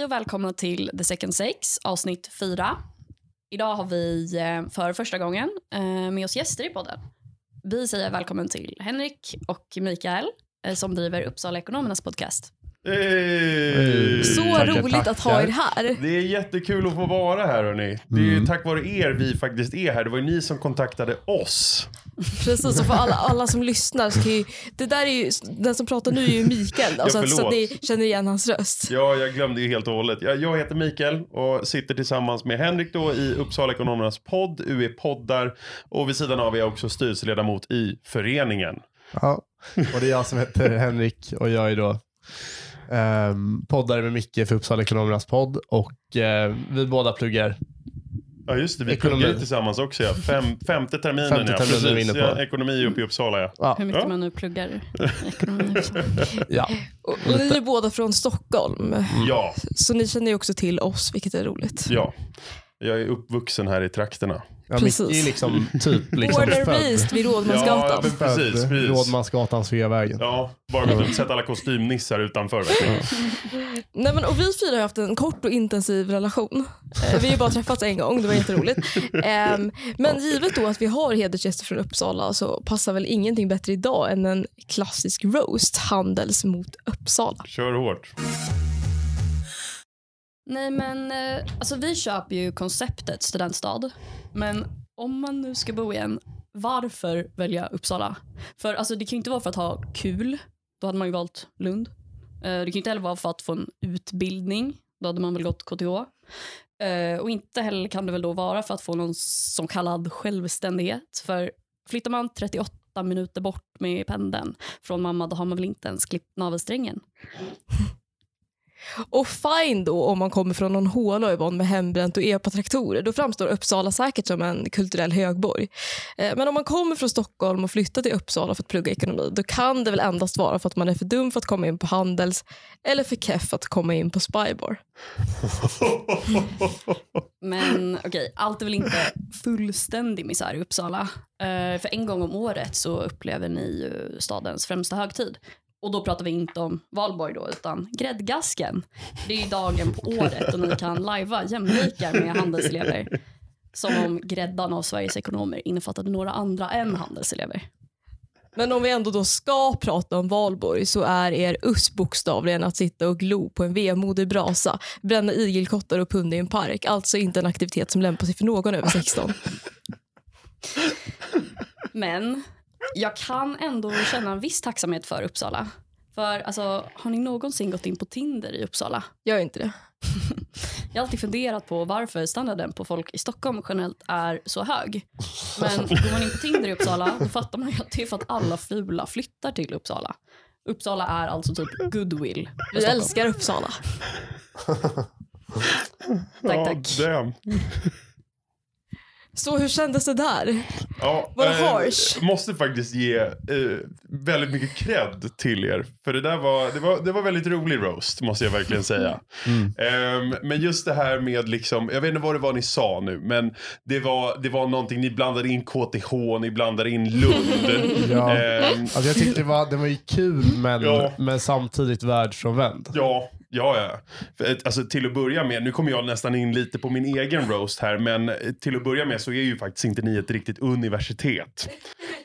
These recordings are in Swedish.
Hej och välkomna till The Second Sex, avsnitt 4. Idag har vi eh, för första gången eh, med oss gäster i podden. Vi säger välkommen till Henrik och Mikael eh, som driver Uppsala Ekonomernas podcast. Hey! Så Tackar, roligt att ha er här. Det är jättekul att få vara här hörni. Det är Mm. ju tack vare er vi faktiskt är här. Det var ju ni som kontaktade oss. Precis, och för alla, alla som lyssnar så ju, det där är ju, den som pratar nu är ju Mikael, alltså, så att ni känner igen hans röst. Ja, jag glömde ju helt och hållet. Jag, jag heter Mikael och sitter tillsammans med Henrik då i Uppsala Ekonomernas podd, UE Poddar. Och vid sidan av är jag också styrelseledamot i föreningen. Ja, och det är jag som heter Henrik och jag är då um, poddare med Micke för Uppsala Ekonomernas podd och eh, vi båda pluggar. Ja just det, vi Ekonomi. pluggar tillsammans också ja. Fem, femte terminen Femte ja. terminen är vi Precis, inne på. ja. Ekonomi uppe i Uppsala ja. Ja, Hur mycket Ja. man nu pluggar ekonomi. ja. Och, och ni är båda från Stockholm, Ja, så ni känner ju också till oss, vilket är roligt. ja. Jag är uppvuxen här i trakterna. Ja Micke Precis. är liksom typ liksom född, raised vid Ja, Rådmansgatan. men precis, precis. Rådmansgatan, Sveavägen. Ja, bara gått och sett alla kostymnissar utanför. Nej, men, och vi fyra har haft en kort och intensiv relation. Eh, vi har ju bara träffats en gång, det var jätteroligt. Ehm, men givet då att vi har hedersgäster från Uppsala så passar väl ingenting bättre idag än en klassisk roast, Handels mot Uppsala. Kör hårt. Nej men eh, alltså vi köper ju konceptet studentstad. Men om man nu ska bo igen, varför välja Uppsala? För alltså det kan ju inte vara för att ha kul, då hade man ju valt Lund. Eh, det kan ju inte heller vara för att få en utbildning, då hade man väl gått KTH. Eh, och inte heller kan det väl då vara för att få någon så kallad självständighet. För flyttar man 38 minuter bort med pendeln från mamma, då har man väl inte ens klippt navelsträngen. Och fine då om man kommer från någon håla och är van med hembränt och epatraktorer. Då framstår Uppsala säkert som en kulturell högborg. Eh, men om man kommer från Stockholm och flyttar till Uppsala för att plugga ekonomi då kan det väl endast vara för att man är för dum för att komma in på Handels eller för keff för att komma in på Spybar. Men okej, allt är väl inte fullständig misär i Uppsala. Eh, för en gång om året så upplever ni ju stadens främsta högtid. Och då pratar vi inte om valborg då, utan gräddgasken. Det är ju dagen på året och ni kan lajva jämlikar med handelselever. Som om gräddan av Sveriges ekonomer innefattade några andra än handelselever. Men om vi ändå då ska prata om valborg så är er USS bokstavligen att sitta och glo på en vemodig brasa, bränna igelkottar och punda i en park. Alltså inte en aktivitet som lämpar sig för någon över 16. Men jag kan ändå känna en viss tacksamhet för Uppsala. För alltså, har ni någonsin gått in på Tinder i Uppsala? Gör inte det. Jag har alltid funderat på varför standarden på folk i Stockholm generellt är så hög. Men går man in på Tinder i Uppsala då fattar man ju att det är för att alla fula flyttar till Uppsala. Uppsala är alltså typ goodwill. Vi Stockholm. älskar Uppsala. Tack, tack. Damn. Så hur kändes det där? Ja, Var det eh, harsh? måste faktiskt ge eh, väldigt mycket cred till er. För det där var, det var, det var väldigt rolig roast, måste jag verkligen säga. Ehm, men just det här med liksom, jag vet inte vad det var ni sa nu, men det var, det var någonting, ni blandade in KTH, ni blandade in Lund. Ja. Ehm, Alltså jag tyckte det var, det var ju kul men, Ja. men samtidigt världsfrånvänd. Ja, ja, ja. För, eh, alltså, till att börja med, nu kommer jag nästan in lite på min egen roast här, men eh, till att börja med så är ju faktiskt inte ni ett riktigt universitet.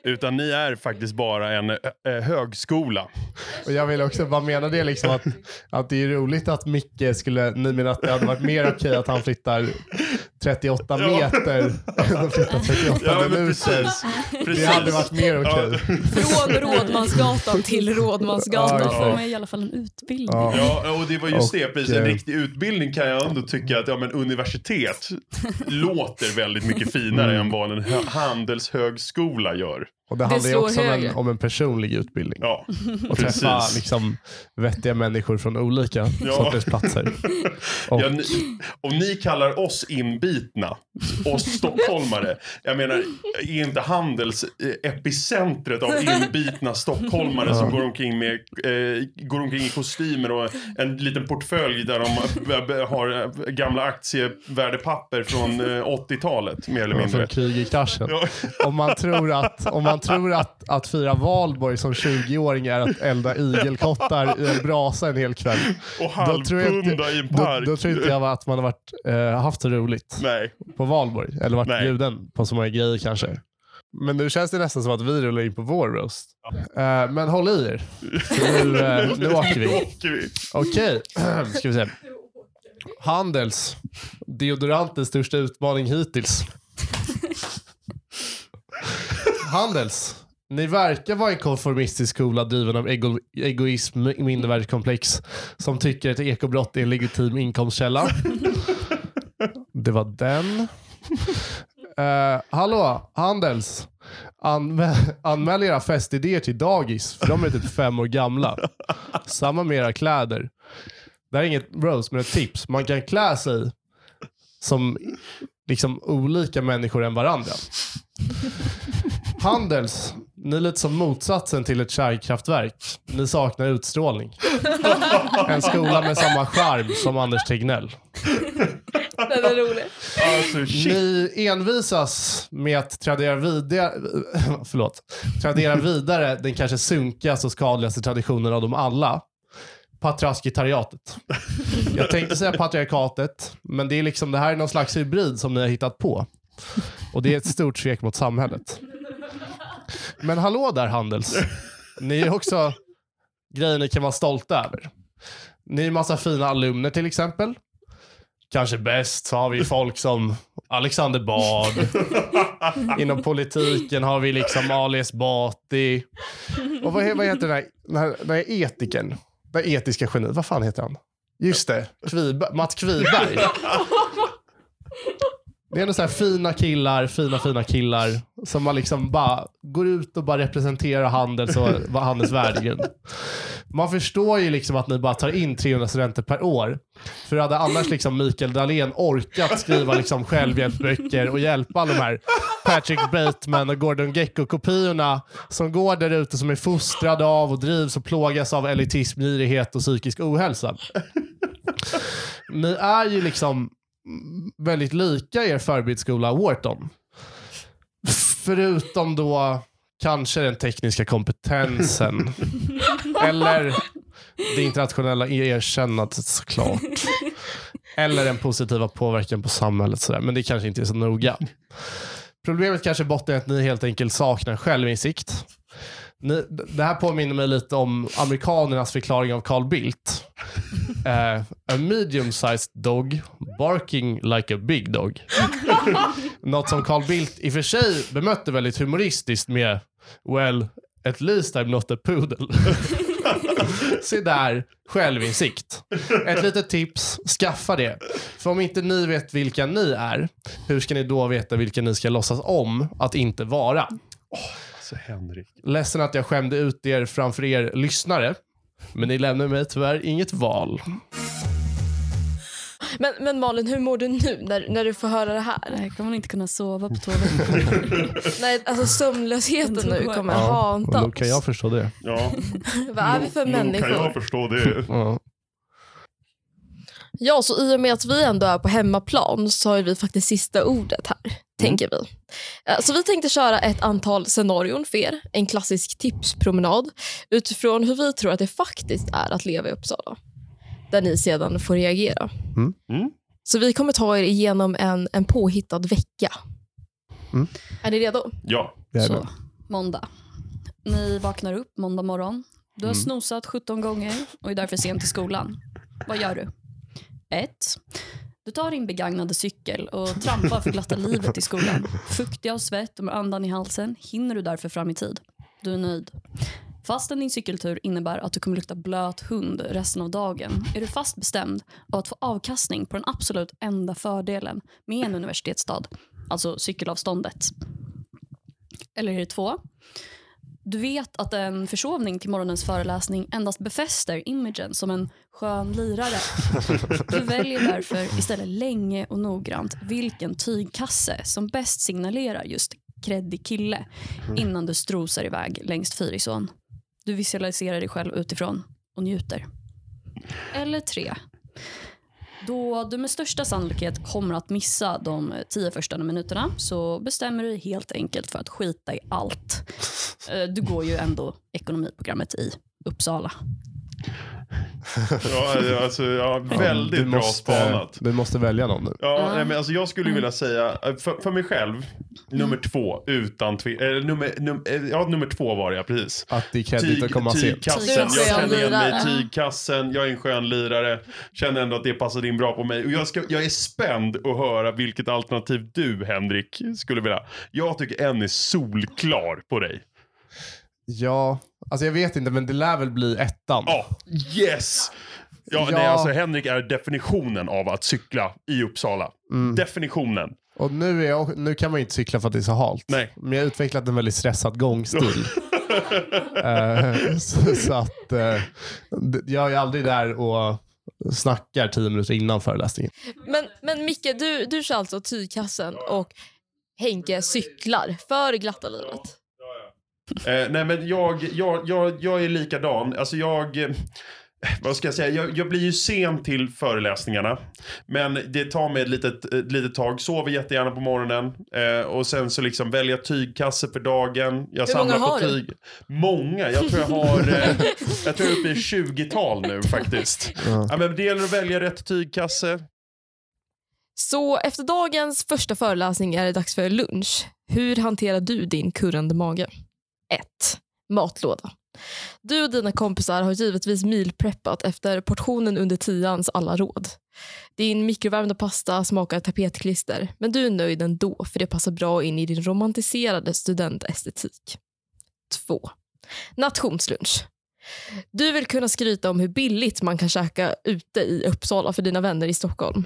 Utan ni är faktiskt bara en eh, eh högskola. Och jag vill också bara mena det liksom att, att det är roligt att Micke skulle, ni menar att det hade varit mer okej att han flyttar 38 Ja. meter än att flytta 38 Ja, men minuter. precis. Det hade varit mer okej. Från Rådmansgatan till Rådmansgatan. Ja, får man i alla fall en utbildning. Ja. Och det var just Och, det. Precis. En eh, riktig utbildning kan jag ändå tycka att ja, men universitet låter väldigt mycket finare än vad en hö- handelshögskola gör. Och det Det handlar ju också om en, om en personlig utbildning. Ja, och träffa precis. liksom, vettiga människor från olika Ja. sorters platser. Och, Ja, ni, om ni kallar oss inbitna, oss stockholmare, jag menar, är inte Handels eh, epicentret av inbitna stockholmare som går omkring, med, eh, går omkring i kostymer och en liten portfölj där de eh, har eh, gamla aktievärdepapper från eh, 80-talet, mer eller och från mindre. krig i kraschen. Ja. Om man tror att, om man han tror att, att fira valborg som 20-åring är att elda igelkottar i en brasa en hel kväll. Och Då tror jag inte- halvpunda i en Då, park. då tror inte jag att man har varit, eh, haft så roligt Nej. på valborg. Eller varit Nej. bjuden på så många grejer kanske. Men nu känns det nästan som att vi rullar in på vår roast. Eh, men håll i er. Nu, eh, nu åker vi. vi. Okej, ska vi se. Handels. Deodorantens största utmaning hittills. Handels. Ni verkar vara en konformistisk skola driven av ego egoism, mindervärdeskomplex som tycker att ekobrott är en legitim inkomstkälla. Det var den. Eh, hallå, Handels. Anmä anmäl era festidéer till dagis, för de är typ fem år gamla. Samma med era kläder. Det här är inget roast, men ett tips. Man kan klä sig som liksom olika människor än varandra. Handels, ni är lite som motsatsen till ett kärnkraftverk. Ni saknar utstrålning. En skola med samma charm som Anders Tegnell. Den är rolig. Alltså shit. Ni envisas med att tradera vidare, förlåt, tradera vidare den kanske sunkigaste och skadligaste traditionen av dem alla. Patriarkatariatet. Jag tänkte säga patriarkatet, men det är liksom det här är någon slags hybrid som ni har hittat på. Och det är ett stort svek mot samhället. Men hallå där Handels. Ni är också grejer ni kan vara stolta över. Ni är massa fina alumner till exempel. Kanske bäst så har vi folk som Alexander Bard. Inom politiken har vi liksom Ali Esbati. Och vad, vad heter den här, den här, den här etikern? Den här etiska geniet. Vad fan heter han? Just det, Kviberg, Mats Kviberg. Det är ändå så här fina killar, fina fina killar som man liksom bara går ut och bara representerar Handels och Handels värdegrund. Man förstår ju liksom att ni bara tar in 300 studenter per år. För hade annars liksom Mikael Dahlén orkat skriva liksom självhjälpsböcker och hjälpa alla de här Patrick Bateman och Gordon Gecko kopiorna som går där ute som är fostrade av och drivs och plågas av elitism, girighet och psykisk ohälsa. Ni är ju liksom väldigt lika er förberedelseskola Wharton. Förutom då kanske den tekniska kompetensen. Eller det internationella erkännandet såklart. Eller den positiva påverkan på samhället. Sådär. Men det kanske inte är så noga. Problemet kanske bottnar i att ni helt enkelt saknar självinsikt. Ni, det här påminner mig lite om amerikanernas förklaring av Carl Bildt. Eh, a medium-sized dog barking like a big dog. Något som Carl Bildt i och för sig bemötte väldigt humoristiskt med Well, at least I'm not a poodle. Se där, självinsikt. Ett litet tips, skaffa det. För om inte ni vet vilka ni är, hur ska ni då veta vilka ni ska låtsas om att inte vara? Alltså Henrik. Ledsen att jag skämde ut er framför er lyssnare. Men ni lämnar mig tyvärr inget val. Men, men Malin, hur mår du nu när, när du får höra det här? Nej, kommer man inte kunna sova på två veckor. Nej, alltså sömnlösheten nu kommer hanta då oss. kan jag förstå det. Ja, Vad är vi för nog kan människor? jag förstå det. Ja. Ja, så i och med att vi ändå är på hemmaplan så har vi faktiskt sista ordet här, tänker vi. Eh, Så vi tänkte köra ett antal scenarion för er, en klassisk tipspromenad utifrån hur vi tror att det faktiskt är att leva i Uppsala. Där ni sedan får reagera. Mm. Mm. Så vi kommer ta er igenom en, en påhittad vecka. Mm. Är ni redo? Ja. Det är Så, måndag. Ni vaknar upp måndag morgon. Du har Mm. snosat 17 gånger och är därför sent till skolan. Vad gör du? 1. Du tar din begagnade cykel och trampar för glatta livet i skolan. Fuktig av svett och med andan i halsen hinner du därför fram i tid. Du är nöjd. Fastän din cykeltur innebär att du kommer lukta blöt hund resten av dagen är du fast bestämd av att få avkastning på den absolut enda fördelen med en universitetsstad, alltså cykelavståndet. Eller är det två? Du vet att en försovning till morgonens föreläsning endast befäster imagen som en skön lirare. Du väljer därför istället länge och noggrant vilken tygkasse som bäst signalerar just kreddig kille innan du strosar iväg längs Fyrisån. Du visualiserar dig själv utifrån och njuter. Eller tre. Då du med största sannolikhet kommer att missa de tio första minuterna så bestämmer du dig helt enkelt för att skita i allt. Eh, Du går ju ändå ekonomiprogrammet i Uppsala. Ja, alltså, ja, väldigt du bra måste, spanat. Du måste välja någon nu. Ja, nej, men alltså jag skulle vilja säga, eh, för, för mig själv, nummer två utan tvekan. Nummer, num, eh, ja, nummer två var jag, precis. Att det är kreddigt att komma sent. tygkassen. Jag känner igen mig i tygkassen. Jag är en skön lirare. Känner ändå att det passade in bra på mig. Och jag, ska, jag är spänd att höra vilket alternativ du, Henrik, skulle vilja. Jag tycker en är solklar på dig. Ja, alltså jag vet inte, men det lär väl bli ettan. Ja, yes! Ja, Ja. Nej, alltså Henrik är definitionen av att cykla i Uppsala. Mm. Definitionen. Och nu, är jag, nu kan man ju inte cykla för att det är så halt. Nej. Men jag har utvecklat en väldigt stressad gångstil. Eh, så, så att eh, jag är aldrig där och snackar tio minuter innan föreläsningen. Men, men Micke, du, du kör alltså tygkassen och Henke cyklar för glatta livet. Eh, nej men jag, jag, jag, jag är likadan. Alltså jag... eh, Vad ska jag säga? Jag, jag blir ju sen till föreläsningarna. Men det tar mig ett litet, ett litet tag. Sover jättegärna på morgonen. Eh, och sen så liksom välja tygkasse för dagen. Jag Hur många samlar har på du? tyg. Många. Jag tror jag har... Eh, jag tror jag är uppe i 20-tal nu faktiskt. Ja. Ja, men det gäller att välja rätt tygkasse. Så efter dagens första föreläsning är det dags för lunch. Hur hanterar du din kurrande mage? 1. Matlåda. Du och dina kompisar har givetvis mealpreppat efter portionen under tians alla råd. Din mikrovärmda pasta smakar tapetklister, men du är nöjd ändå för det passar bra in i din romantiserade studentestetik. 2. Nationslunch. Du vill kunna skryta om hur billigt man kan käka ute i Uppsala för dina vänner i Stockholm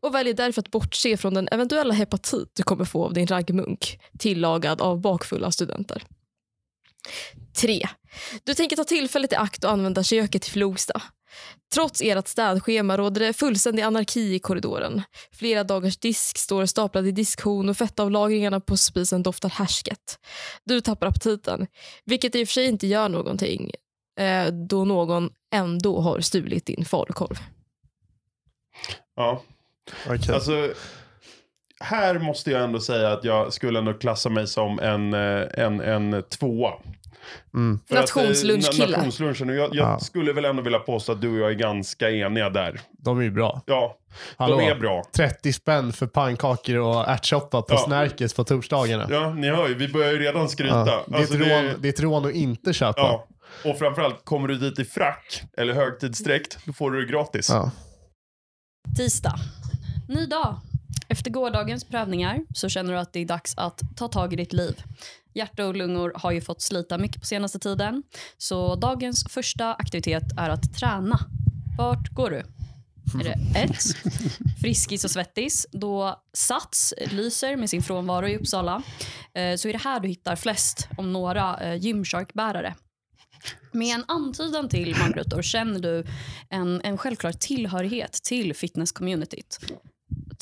och väljer därför att bortse från den eventuella hepatit du kommer få av din raggmunk tillagad av bakfulla studenter. 3. Du tänker ta tillfället i akt och använda köket till Flogsta. Trots ert städschema råder det fullständig anarki i korridoren. Flera dagars disk står staplad i diskhon och fettavlagringarna på spisen doftar härsket. Du tappar aptiten, vilket i och för sig inte gör någonting eh, då någon ändå har stulit din falukorv. Ja. Okej. Alltså, här måste jag ändå säga att jag skulle ändå klassa mig som en, eh, en, en tvåa. Mm. Eh, Nationslunchkille. na- Nationslunchen. Jag jag Ja. skulle väl ändå vilja påstå att du och jag är ganska eniga där. De är ju bra. Ja, Hallå. de är bra. 30 spänn för pannkakor och ärtsoppa på Ja. Snärkes på torsdagarna. Ja, ni hör ju, vi börjar ju redan skryta. Ja. Det, är Alltså, ett rån, det är ett rån att inte köpa. ja. Och framförallt, kommer du dit i frack eller högtidsdräkt, då får du det gratis. Ja. Tisdag. Ny dag. Efter gårdagens prövningar så känner du att det är dags att ta tag i ditt liv. Hjärta och lungor har ju fått slita mycket på senaste tiden. Så dagens första aktivitet är att träna. Vart går du? Är det ett, Friskis och Svettis, då Sats lyser med sin frånvaro i Uppsala, eh, så är det här du hittar flest, om några, eh, Gymshark-bärare. Med en antydan till magrutor känner du en, en självklar tillhörighet till fitness-communityt.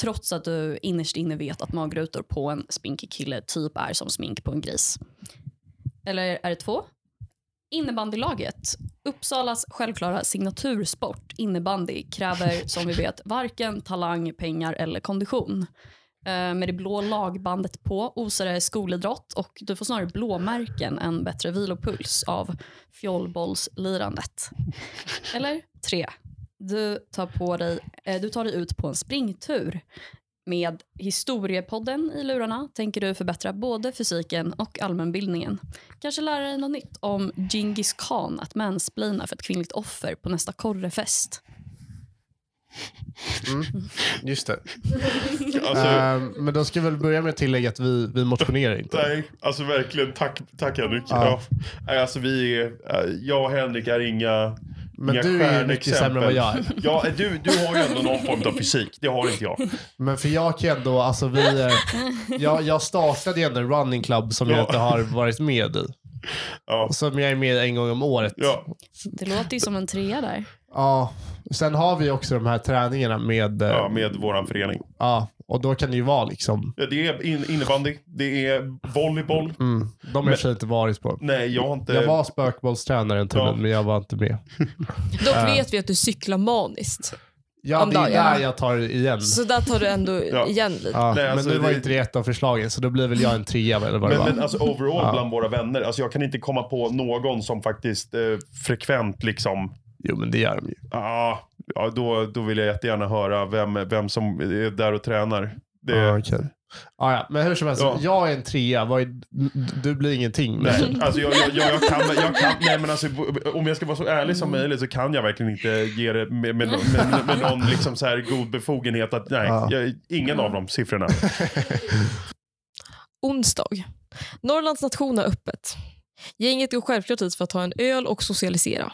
Trots att du innerst inne vet att magrutor på en spinkig kille typ är som smink på en gris. Eller är det två? Innebandylaget. Uppsalas självklara signatursport, innebandy, kräver som vi vet varken talang, pengar eller kondition. Eh, med det blå lagbandet på osar det skolidrott och du får snarare blåmärken än bättre vilopuls av fjollbollslirandet. Eller tre. Du tar, på dig, eh, du tar dig ut på en springtur. Med historiepodden i lurarna tänker du förbättra både fysiken och allmänbildningen. Kanske lära dig något nytt om Genghis khan att mansplaina för ett kvinnligt offer på nästa korrefest. Just det. Alltså, Ehm, men då ska vi väl börja med att tillägga att vi, vi motionerar inte. Nej, alltså verkligen. Tack, tack Henrik. Ja. Ja. Nej, Alltså, vi är, eh, jag och Henrik är inga Men inga du är ju mycket sämre än vad jag är. Ja, du, du har ju ändå någon form av fysik. Det har inte jag. Men för jag kan ändå, alltså vi, eh, jag, jag startade ju ändå en running club som jag Ja. inte har varit med i. Ja. Som jag är med en gång om året. Ja. Det låter ju som en trea där. Ja. Sen har vi också de här träningarna med, eh, ja, med våran förening. ja, och då kan det ju vara liksom, Ja, Det är in, innebandy, det är volleyboll. mm, de har jag i och för sig inte varit på. Nej, jag har inte... Jag var spökbollstränare en termin, Ja. men jag var inte med. Dock vet vi att du cyklar maniskt. Ja, om det är dagen. där jag tar igen. Så där tar du ändå Ja. igen lite. Ja, Nej, men alltså, nu var det- inte det ett av förslagen, så då blir väl jag en trea eller vad det Men, var. men alltså overall Ja. bland våra vänner, alltså jag kan inte komma på någon som faktiskt eh, frekvent liksom, Jo, men det gör de ju. ja, ja då, då vill jag jättegärna höra vem, vem som är där och tränar. Det, Ja, okej. Ah, ja. Men hur som helst, Ja. jag är en trea. Vad är, du blir ingenting. Nej, alltså jag, jag, jag, jag, kan, jag kan, nej men alltså om jag ska vara så ärlig som möjligt så kan jag verkligen inte ge det med, med, med, med någon liksom så här god befogenhet att nej, jag, ingen av de siffrorna. Onsdag. Norrlands nation har öppet. Gänget går självklart hit för att ta en öl och socialisera.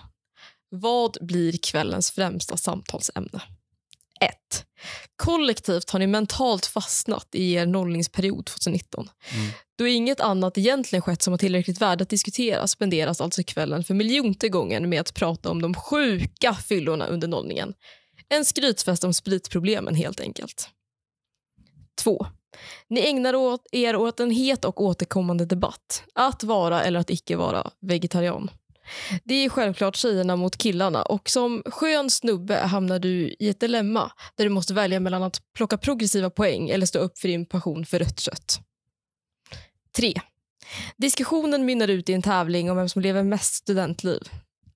Vad blir kvällens främsta samtalsämne? 1. Kollektivt har ni mentalt fastnat i er nollningsperiod 2019. Mm. Då inget annat egentligen skett som har tillräckligt värde att diskutera spenderas alltså kvällen för miljonte gången med att prata om de sjuka fyllorna under nollningen. En skrytfest om spritproblemen helt enkelt. 2. Ni ägnar åt, er åt en het och återkommande debatt. Att vara eller att icke vara vegetarian. Det är självklart tjejerna mot killarna och som skön snubbe hamnar du i ett dilemma där du måste välja mellan att plocka progressiva poäng eller stå upp för din passion för rött kött. 3. Diskussionen mynnar ut i en tävling om vem som lever mest studentliv.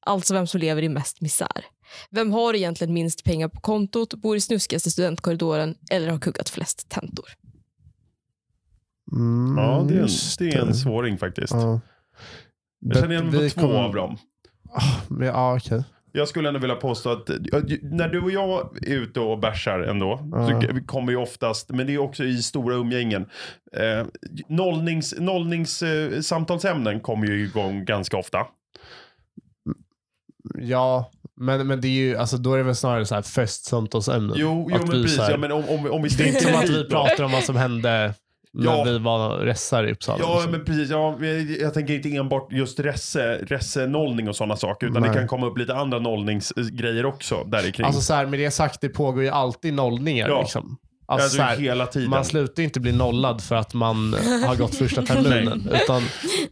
Alltså vem som lever i mest misär. Vem har egentligen minst pengar på kontot, bor i snuskigaste studentkorridoren eller har kuggat flest tentor? Mm, Ja, det är en, just det är en svåring faktiskt. Ja. Jag känner igen mig på två kom- av dem. Men, ja, okej. Jag skulle ändå vilja påstå att när du och jag är ute och bärsar ändå, Ja. så kommer ju oftast, men det är också i stora umgängen. Eh, nollnings, nollnings eh, samtalsämnen kommer ju igång ganska ofta. Ja, men, men det är ju, alltså, då är det väl snarare så här festsamtalsämnen. Jo, jo men precis. här- Ja, men om, om, om vi Det är inte som att vi pratar om vad som hände när Ja. vi var ressar i Uppsala. Ja, liksom. men precis. Ja, jag, jag tänker inte enbart just resse, resse-nollning och sådana saker, utan Nej. det kan komma upp lite andra nollningsgrejer också där i kring. Alltså så här, med det sagt, det pågår ju alltid nollningar. Ja. Liksom. Alltså, alltså, så här, hela tiden. man slutar inte bli nollad för att man har gått första terminen. utan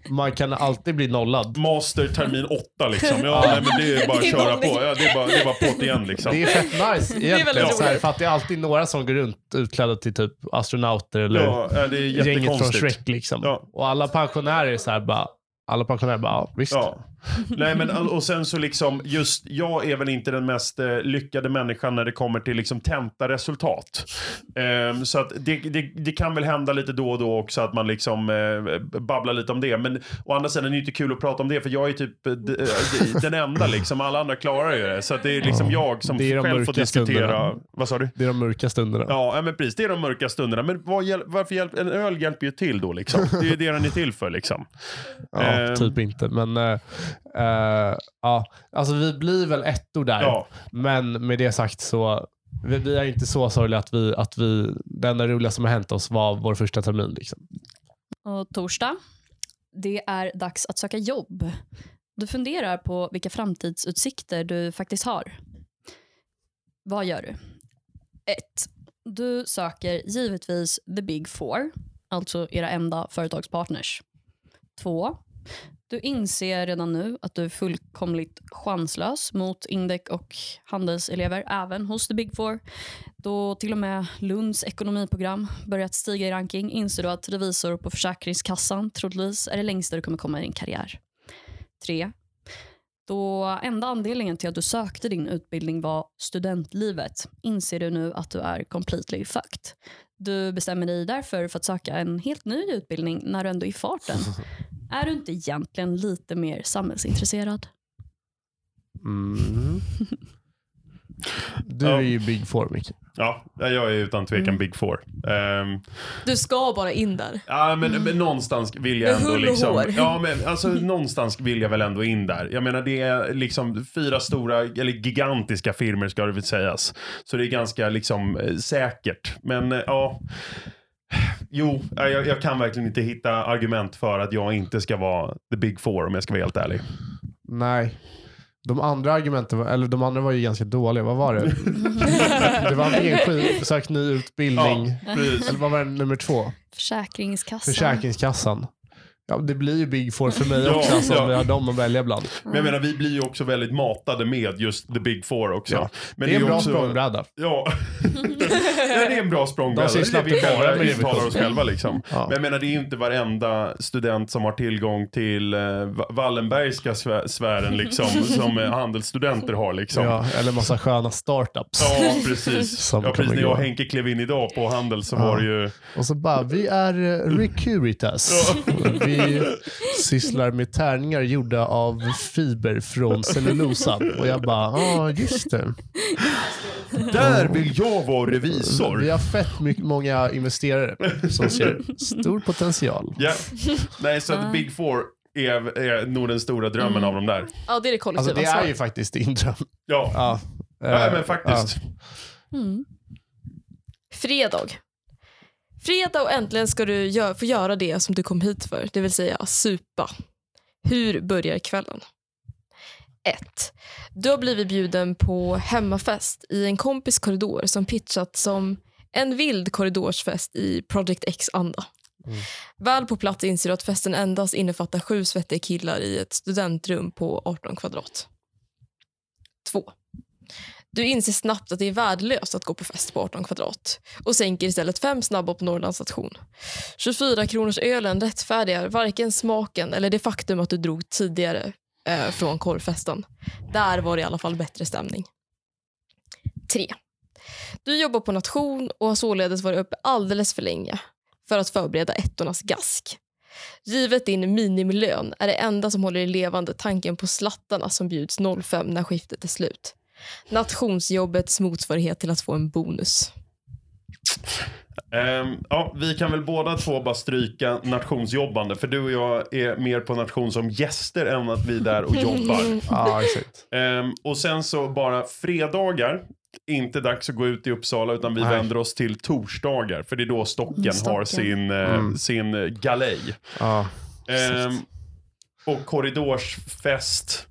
man kan alltid bli nollad. Master termin 8 liksom. Ja, nej, men det är bara att köra på. Ja, det är bara, det är bara på't igen liksom. Det är fett nice egentligen. så här, för att det är alltid några som går runt utklädda till typ astronauter eller Ja, det är gänget från. Shrek. Liksom. Ja. Och alla pensionärer är så här bara, alla pensionärer bara, ja, visst. Ja. Nej men och sen så liksom just jag är väl inte den mest eh, lyckade människan när det kommer till liksom tentaresultat. Ehm, så att det, det, det kan väl hända lite då och då också att man liksom eh, babblar lite om det. Men å andra sidan är det inte kul att prata om det för jag är typ eh, eh, den enda liksom. Alla andra klarar ju det. Så att det är liksom Ja. jag som själv får diskutera. stunderna. Vad sa du? Det är de mörka stunderna. Ja, men precis. Det är de mörka stunderna. Men vad varför hjälper en öl hjälper ju till då liksom. Det är ju det den är till för liksom. Ja, Ehm. typ inte. Men eh, ja, alltså vi blir väl ettor där. Ja. Men med det sagt så vi, vi är inte så sorgliga att vi, att vi, det enda roliga som har hänt oss var vår första termin. Liksom. Och torsdag, det är dags att söka jobb. Du funderar på vilka framtidsutsikter du faktiskt har. Vad gör du? 1. Du söker givetvis the big four, alltså era enda företagspartners. 2. Du inser redan nu att du är fullkomligt chanslös mot Indec och handelselever även hos the big four. Då till och med Lunds ekonomiprogram börjat stiga i ranking inser du att revisor på Försäkringskassan troligtvis är det längsta du kommer komma i din karriär. 3. Då enda anledningen till att du sökte din utbildning var studentlivet inser du nu att du är completely fucked. Du bestämmer dig därför för att söka en helt ny utbildning när du ändå är i farten. Är du inte egentligen lite mer samhällsintresserad? Mm. Du är ju big four, Micke. Ja, jag är utan tvekan Mm. big four. Ehm, Du ska bara in där. Ja, men, men någonstans vill jag ändå liksom... hår. Ja, men alltså någonstans vill jag väl ändå in där. Jag menar det är liksom fyra stora, eller gigantiska firmor ska det väl sägas. Så det är ganska liksom eh, säkert. Men eh, ja... Jo, jag, jag kan verkligen inte hitta argument för att jag inte ska vara the big four om jag ska vara helt ärlig. Nej. De andra argumenten, var- eller de andra var ju ganska dåliga. Vad var det? det var antingen sök ny utbildning, Ja, eller vad var det nummer två? Försäkringskassan. Försäkringskassan. Ja, det blir ju Big Four för mig Ja, också. Alltså, ja. vi har dem att välja bland. Men jag menar, vi blir ju också väldigt matade med just the big four också. Ja. Men det är en bra också, språngbräda. Ja. det är en bra språngbräda. De sysslar vi bara med intalar oss själva liksom. Men jag menar, det är ju inte varenda student som har tillgång till Va- Wallenbergska sfären liksom, som eh, handelsstudenter har liksom. Ja, eller massa sköna startups. Ja, precis. Som ja, precis. När jag och. Henke klev in idag på Handel så var det ju... Och så bara, vi är eh, Recuritas. Vi sysslar med tärningar gjorda av fiber från cellulosan. Och jag bara, ja ah, just det. Där vill jag vara revisor. Vi har fett mycket, många investerare som ser stor potential. Ja. Nej, så att Big Four är, är nog den stora drömmen av de där. Ja, det är det kollektiva Alltså det är ju faktiskt din dröm. Ja, Ja, ja Eh, men faktiskt. Mm. Fredag. Fredag och äntligen ska du gö- få göra det som du kom hit för, det vill säga supa. Hur börjar kvällen? 1. Du har blivit bjuden på hemmafest i en kompis korridor som pitchat som en vild korridorsfest i Project X-anda. Mm. Väl på plats inser du att festen endast innefattar sju svettiga killar i ett studentrum på 18 kvadrat. 2. Du inser snabbt att det är värdelöst att gå på fest på 18 kvadrat och sänker istället fem snabba på Norrlands station. 24 kronors ölen rättfärdigar varken smaken eller det faktum att du drog tidigare eh, från korvfesten. Där var det i alla fall bättre stämning. 3. Du jobbar på nation och har således varit uppe alldeles för länge för att förbereda ettornas gask. Givet din minimilön är det enda som håller i levande tanken på slattarna som bjuds 05 när skiftet är slut. Nationsjobbets motsvarighet till att få en bonus. Ehm, ja, vi kan väl båda två bara stryka nationsjobbande. För du och jag är mer på nation som gäster än att vi är där och jobbar. Exakt. Ehm, och sen så bara fredagar. Inte dags att gå ut i Uppsala utan vi Nej. vänder oss till torsdagar. För det är då Stocken, Stocken. har sin, eh, Mm. sin galej. Ehm, exakt. och korridorsfest.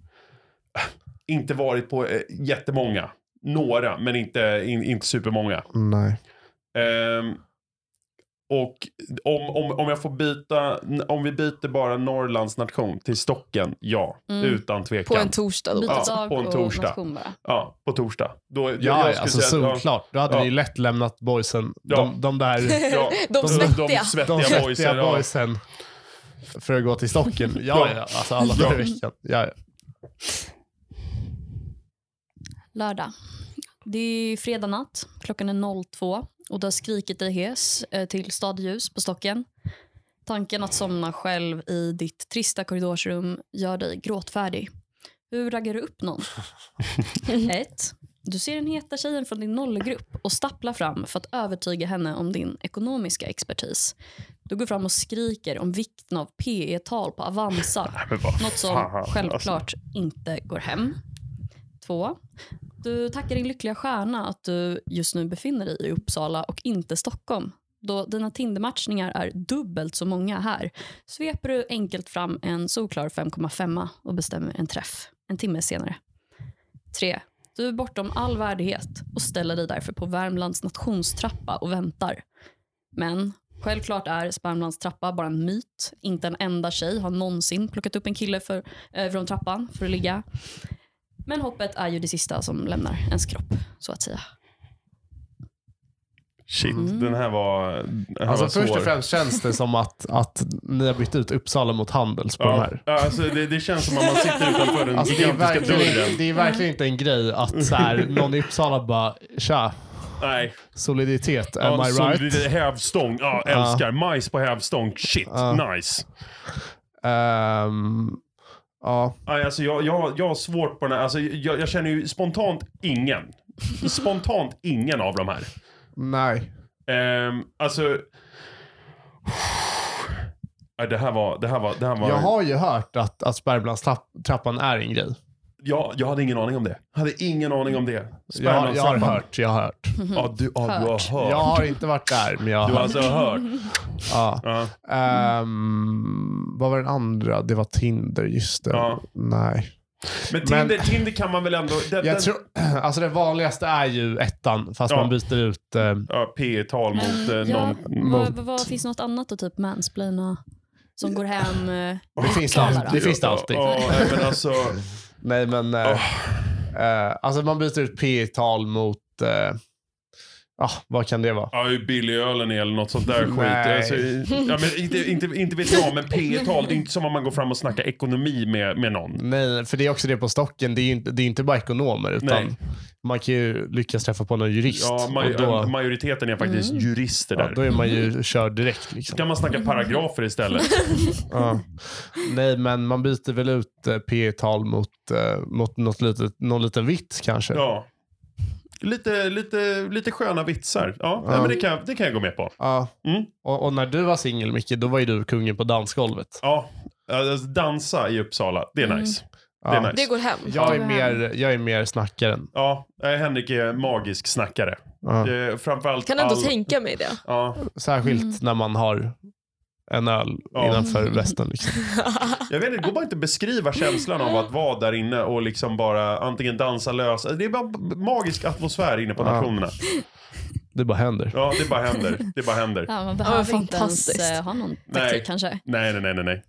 Inte varit på eh, jättemånga. Några, men inte, in, inte supermånga. Nej. Ehm, och om, om, om jag får byta, om vi byter bara Norrlands nation till Stocken, ja. Mm. Utan På tvekan. en torsdag. Då. Ja, på en och torsdag. nation bara. Ja, på torsdag. Då, jag- Ja, jag skulle alltså säga att- solklart. Då hade Ja. vi lätt lämnat boysen. Ja. De, de där Ja, De de, svettiga. de svettiga, de svettiga boysen. Ja. boysen för att gå till stocken. Ja, Ja. ja. Alltså alla Ja. dagar i veckan. Ja, ja. Lördag. Det är fredag natt. Klockan är 02 och du har skrikit dig hes eh, till stadljus på stocken. Tanken att somna själv i ditt trista korridorsrum gör dig gråtfärdig. Hur raggar du upp någon? 1. Du ser den heta tjejen från din nollgrupp och stapplar fram för att övertyga henne om din ekonomiska expertis. Du går fram och skriker om vikten av PE-tal på Avanza vad något som alltså. självklart inte går hem. Två. Du tackar din lyckliga stjärna att du just nu befinner dig i Uppsala och inte Stockholm. Då dina Tindermatchningar är dubbelt så många här sveper du enkelt fram en solklar 5,5 och bestämmer en träff en timme senare. 3. Du är bortom all värdighet och ställer dig därför på Värmlands nationstrappa och väntar. Men självklart är Värmlands trappa bara en myt. Inte en enda tjej har någonsin plockat upp en kille för, eh, från trappan för att ligga. Men hoppet är ju det sista som lämnar ens kropp, så att säga. Shit, Mm. den här var, den här Alltså var svår. först och främst känns det som att, att ni har bytt ut Uppsala mot Handels på de Ja, här. ja, alltså det, det känns som att man sitter utanför den Alltså det, är gigantiska verkligen, dörren. det är verkligen inte en grej att så här, någon i Uppsala bara “tja, Nej. soliditet, am Ja, I right?” Hävstång, ja, Ja. älskar. Majs på hävstång, shit, Ja. nice. Ehm, Ja, alltså jag, jag, jag har svårt på den här, alltså jag, jag känner ju spontant ingen. Spontant ingen av de här. nej. Ehm, alltså... Det här var... Det här var, det här var Jag har ju hört att, att Spermlandstrappan är en grej. Jag, jag hade ingen aning om det. Jag hade ingen aning om det. Jag, har- jag har hört, jag har hört. Ja, du, ja, du har Hört. Jag har inte varit där, men jag har Du har hört. alltså hört. Ja. Ja. Ehm, vad var den andra? Det var Tinder, just det. Ja. Nej. Men Men- Tinder, Tinder kan man väl ändå... Den, Jag den, tror, alltså det vanligaste är ju ettan, fast Ja. man byter ut... Eh, Ja, P tal mot eh, ja, någon... vad, mot- vad, vad, finns något annat att typ mansplaina? som går hem eh, Det finns det alltid. Det finns det alltid. Ja, men alltså, Nej, men... Eh, eh, alltså man byter ut P tal mot... Eh, ah, vad kan det vara? ja, billig ölen eller något sånt där skit. Nej. Alltså, ja, men inte, inte, inte vet jag, men P tal, det är inte som om man går fram och snackar ekonomi med, med någon. Nej, för det är också det på stocken. Det är ju inte, det är inte bara ekonomer, utan Nej. man kan ju lyckas träffa på någon jurist. Ja, och då, majoriteten är faktiskt jurister ja, där. då är man ju körd direkt. Liksom. kan man snacka paragrafer istället. Ja. Nej, men man byter väl ut eh, P tal mot, eh, mot något litet, någon liten vits kanske. Ja. Lite, lite, lite sköna vitsar. Ja, Ja. Nej, men det, kan, det kan jag gå med på. Ja. Mm. Och, och när du var singel, Micke, då var ju du kungen på dansgolvet. Ja, alltså, dansa i Uppsala, det är Mm. nice. Det är Ja. nice. Det går hem. Jag är, Ja. mer, jag är mer snackaren. Ja, eh, Henrik är magisk snackare. Ja. Eh, framförallt Kan ändå all... tänka mig det. Ja, Särskilt när man har en öl Ja. innanför västen. Liksom. jag vet inte, det går bara inte att beskriva känslan av att vara där inne och liksom bara antingen dansa lös. Det är bara magisk atmosfär inne på Ja. nationerna. Det bara händer. Ja, det bara händer. Det bara händer. Ja, man behöver inte ens eh, ha någon taktik Nej. kanske. Nej, nej, nej, nej, nej.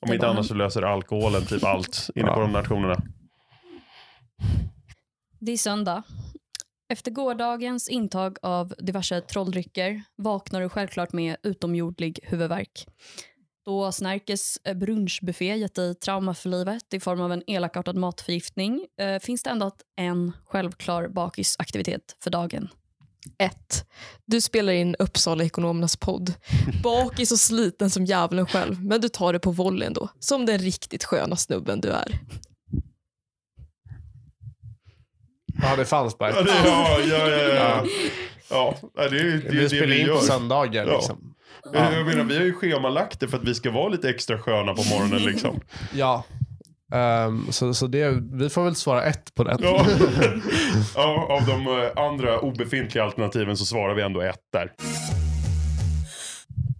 Om Det inte annars så löser alkoholen typ allt inne på Ja. de nationerna. Det är söndag. Efter gårdagens intag av diverse trolldrycker vaknar du självklart med utomjordlig huvudvärk. Då Snärkes eh, brunchbuffé gett dig trauma för livet i form av en elakartad matförgiftning eh, finns det ändå en självklar bakisaktivitet för dagen. 1. Du spelar in Uppsala ekonomernas podd. Bakis och sliten som djävulen själv, men du tar det på volley ändå. Som den riktigt sköna snubben du är. Ja, det fanns bara Ja, ett. det, ja, ja, ja, ja. ja. ja det är ju det, är Vi det spelar vi in på gör. söndagar. Ja. Liksom. Jag jag menar, vi har ju schemalagt det för att vi ska vara lite extra sköna på morgonen. Liksom. Ja. Ehm, så så det, vi får väl svara ett på den. Ja. ja, av de eh, andra obefintliga alternativen så svarar vi ändå ett där.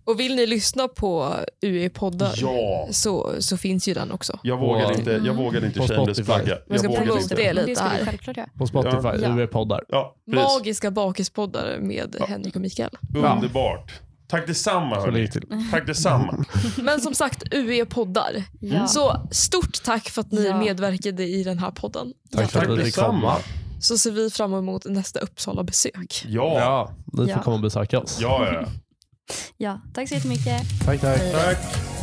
Och vill ni lyssna på UE-poddar Ja. så, så finns ju den också. Jag vågade På- inte, jag vågade inte På shameless Spotify. flagga. Vi ska promota inte. det lite det här. göra. På Spotify, Ja. UV-poddar. Ja. Magiska bakispoddar med Henrik och Mikael. Underbart. Tack detsamma hörni. Tack detsamma. Men som sagt, UE-poddar. Ja. Så stort tack för att ni Ja. medverkade i den här podden. Tack för Tack att komma. detsamma. Så ser vi fram emot nästa Uppsala-besök. Ja. Ja, ni får Ja. komma och besöka oss. Ja, ja, ja. Ja, tack så jättemycket. Tack, tack. Tack.